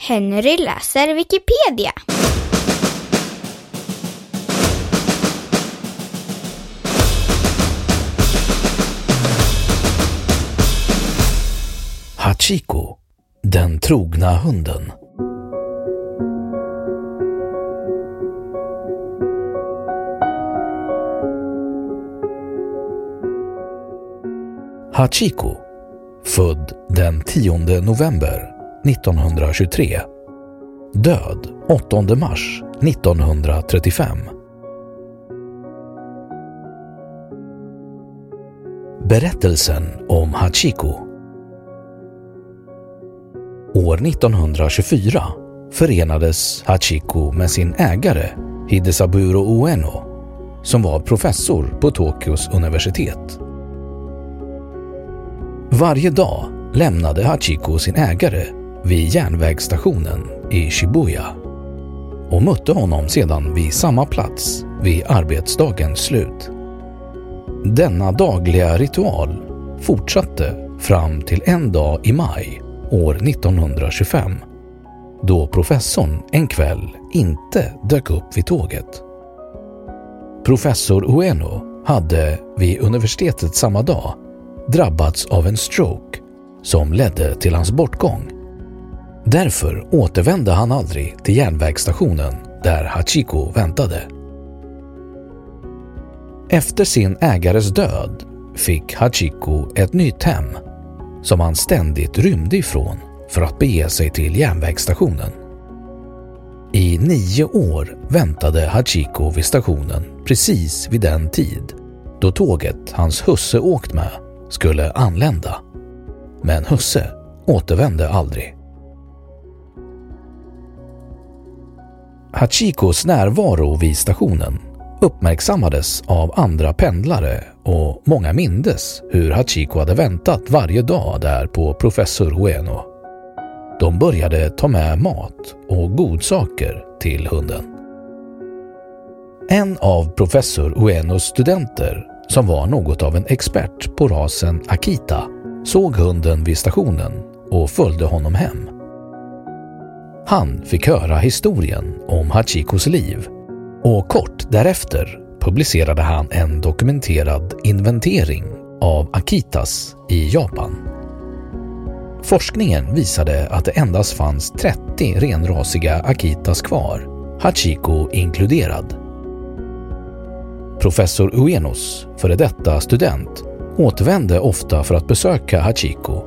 Henry läser Wikipedia. Hachiko, den trogna hunden. Hachiko, född den 10 november 1923. Död 8 mars 1935. Berättelsen om Hachiko År 1924 förenades Hachiko med sin ägare Hidesaburo Ueno som var professor på Tokyos universitet. Varje dag lämnade Hachiko sin ägare vid järnvägsstationen i Shibuya och mötte honom sedan vid samma plats vid arbetsdagens slut. Denna dagliga ritual fortsatte fram till en dag i maj år 1925 då professorn en kväll inte dök upp vid tåget. Professor Ueno hade vid universitetet samma dag drabbats av en stroke som ledde till hans bortgång. Därför återvände han aldrig till järnvägsstationen där Hachiko väntade. Efter sin ägares död fick Hachiko ett nytt hem som han ständigt rymde ifrån för att bege sig till järnvägsstationen. I nio år väntade Hachiko vid stationen precis vid den tid då tåget hans husse åkt med skulle anlända. Men husse återvände aldrig. Hachikos närvaro vid stationen uppmärksammades av andra pendlare och många mindes hur Hachiko hade väntat varje dag där på professor Ueno. De började ta med mat och godsaker till hunden. En av professor Uenos studenter, som var något av en expert på rasen Akita, såg hunden vid stationen och följde honom hem. Han fick höra historien om Hachikos liv och kort därefter publicerade han en dokumenterad inventering av Akitas i Japan. Forskningen visade att det endast fanns 30 renrasiga Akitas kvar, Hachiko inkluderad. Professor Uenos, före detta student, återvände ofta för att besöka Hachiko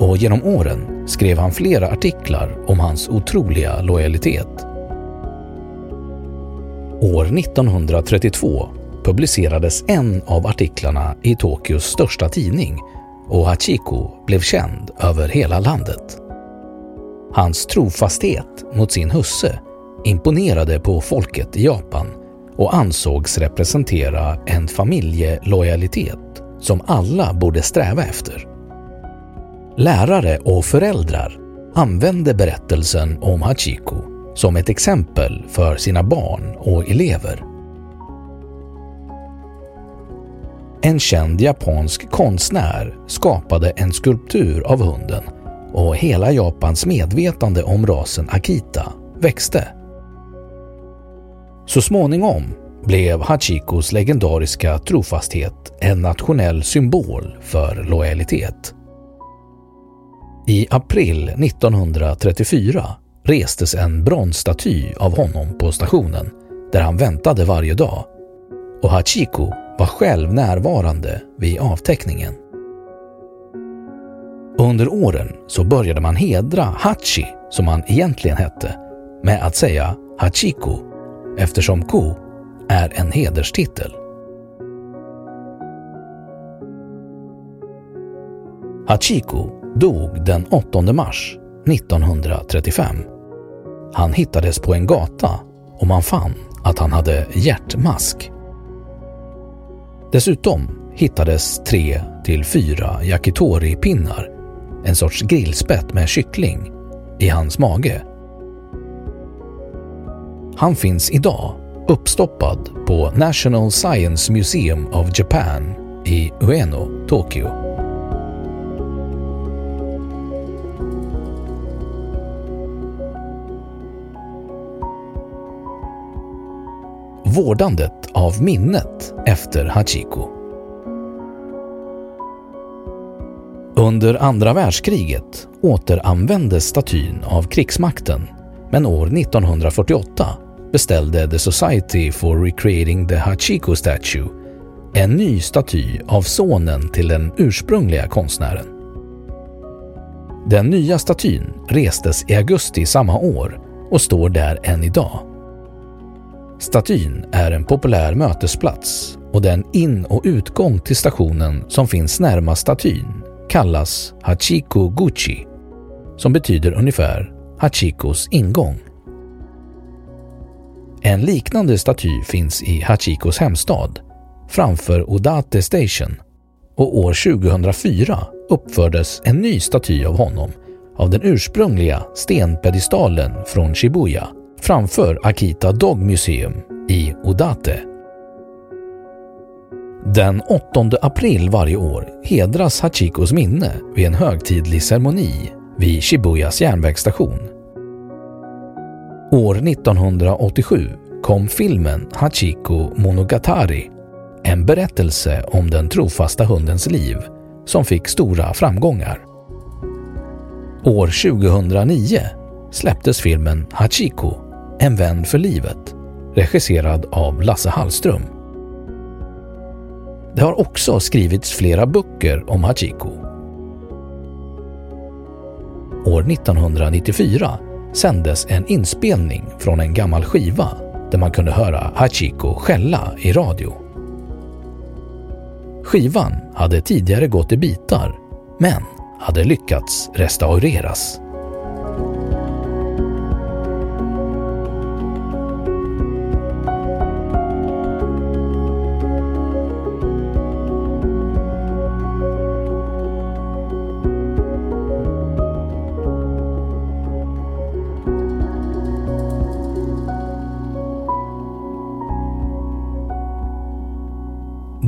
och genom åren skrev han flera artiklar om hans otroliga lojalitet. År 1932 publicerades en av artiklarna i Tokyos största tidning och Hachiko blev känd över hela landet. Hans trofasthet mot sin husse imponerade på folket i Japan och ansågs representera en familjelojalitet som alla borde sträva efter. Lärare och föräldrar använde berättelsen om Hachiko som ett exempel för sina barn och elever. En känd japansk konstnär skapade en skulptur av hunden och hela Japans medvetande om rasen Akita växte. Så småningom blev Hachikos legendariska trofasthet en nationell symbol för lojalitet. I april 1934 restes en bronsstaty av honom på stationen där han väntade varje dag och Hachiko var själv närvarande vid avteckningen. Under åren så började man hedra Hachi, som han egentligen hette, med att säga Hachiko eftersom Ko är en hederstitel. Hachiko dog den 8 mars 1935. Han hittades på en gata och man fann att han hade hjärtmask. Dessutom hittades tre till fyra yakitori-pinnar, en sorts grillspett med kyckling, i hans mage. Han finns idag uppstoppad på National Science Museum of Japan i Ueno, Tokyo. Vårdandet av minnet efter Hachiko. Under andra världskriget återanvändes statyn av krigsmakten men år 1948 beställde The Society for Recreating the Hachiko Statue en ny staty av sonen till den ursprungliga konstnären. Den nya statyn restes i augusti samma år och står där än idag. Statyn är en populär mötesplats och den in- och utgång till stationen som finns närmast statyn kallas Hachiko Guchi, som betyder ungefär Hachikos ingång. En liknande staty finns i Hachikos hemstad, framför Odate Station och år 2004 uppfördes en ny staty av honom av den ursprungliga stenpedestalen från Shibuya framför Akita Dog Museum i Odate. Den 8 april varje år hedras Hachikos minne vid en högtidlig ceremoni vid Shibuyas järnvägsstation. År 1987 kom filmen Hachiko Monogatari, en berättelse om den trofasta hundens liv som fick stora framgångar. År 2009 släpptes filmen Hachiko, en vän för livet, regisserad av Lasse Hallström. Det har också skrivits flera böcker om Hachiko. År 1994 sändes en inspelning från en gammal skiva där man kunde höra Hachiko skälla i radio. Skivan hade tidigare gått i bitar, men hade lyckats restaureras.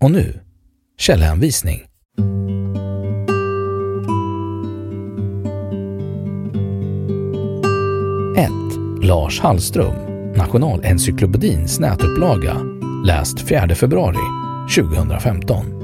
Och nu, källhänvisning. Lars Hallström, Nationalencyklopedins nätupplaga, läst 4 februari 2015.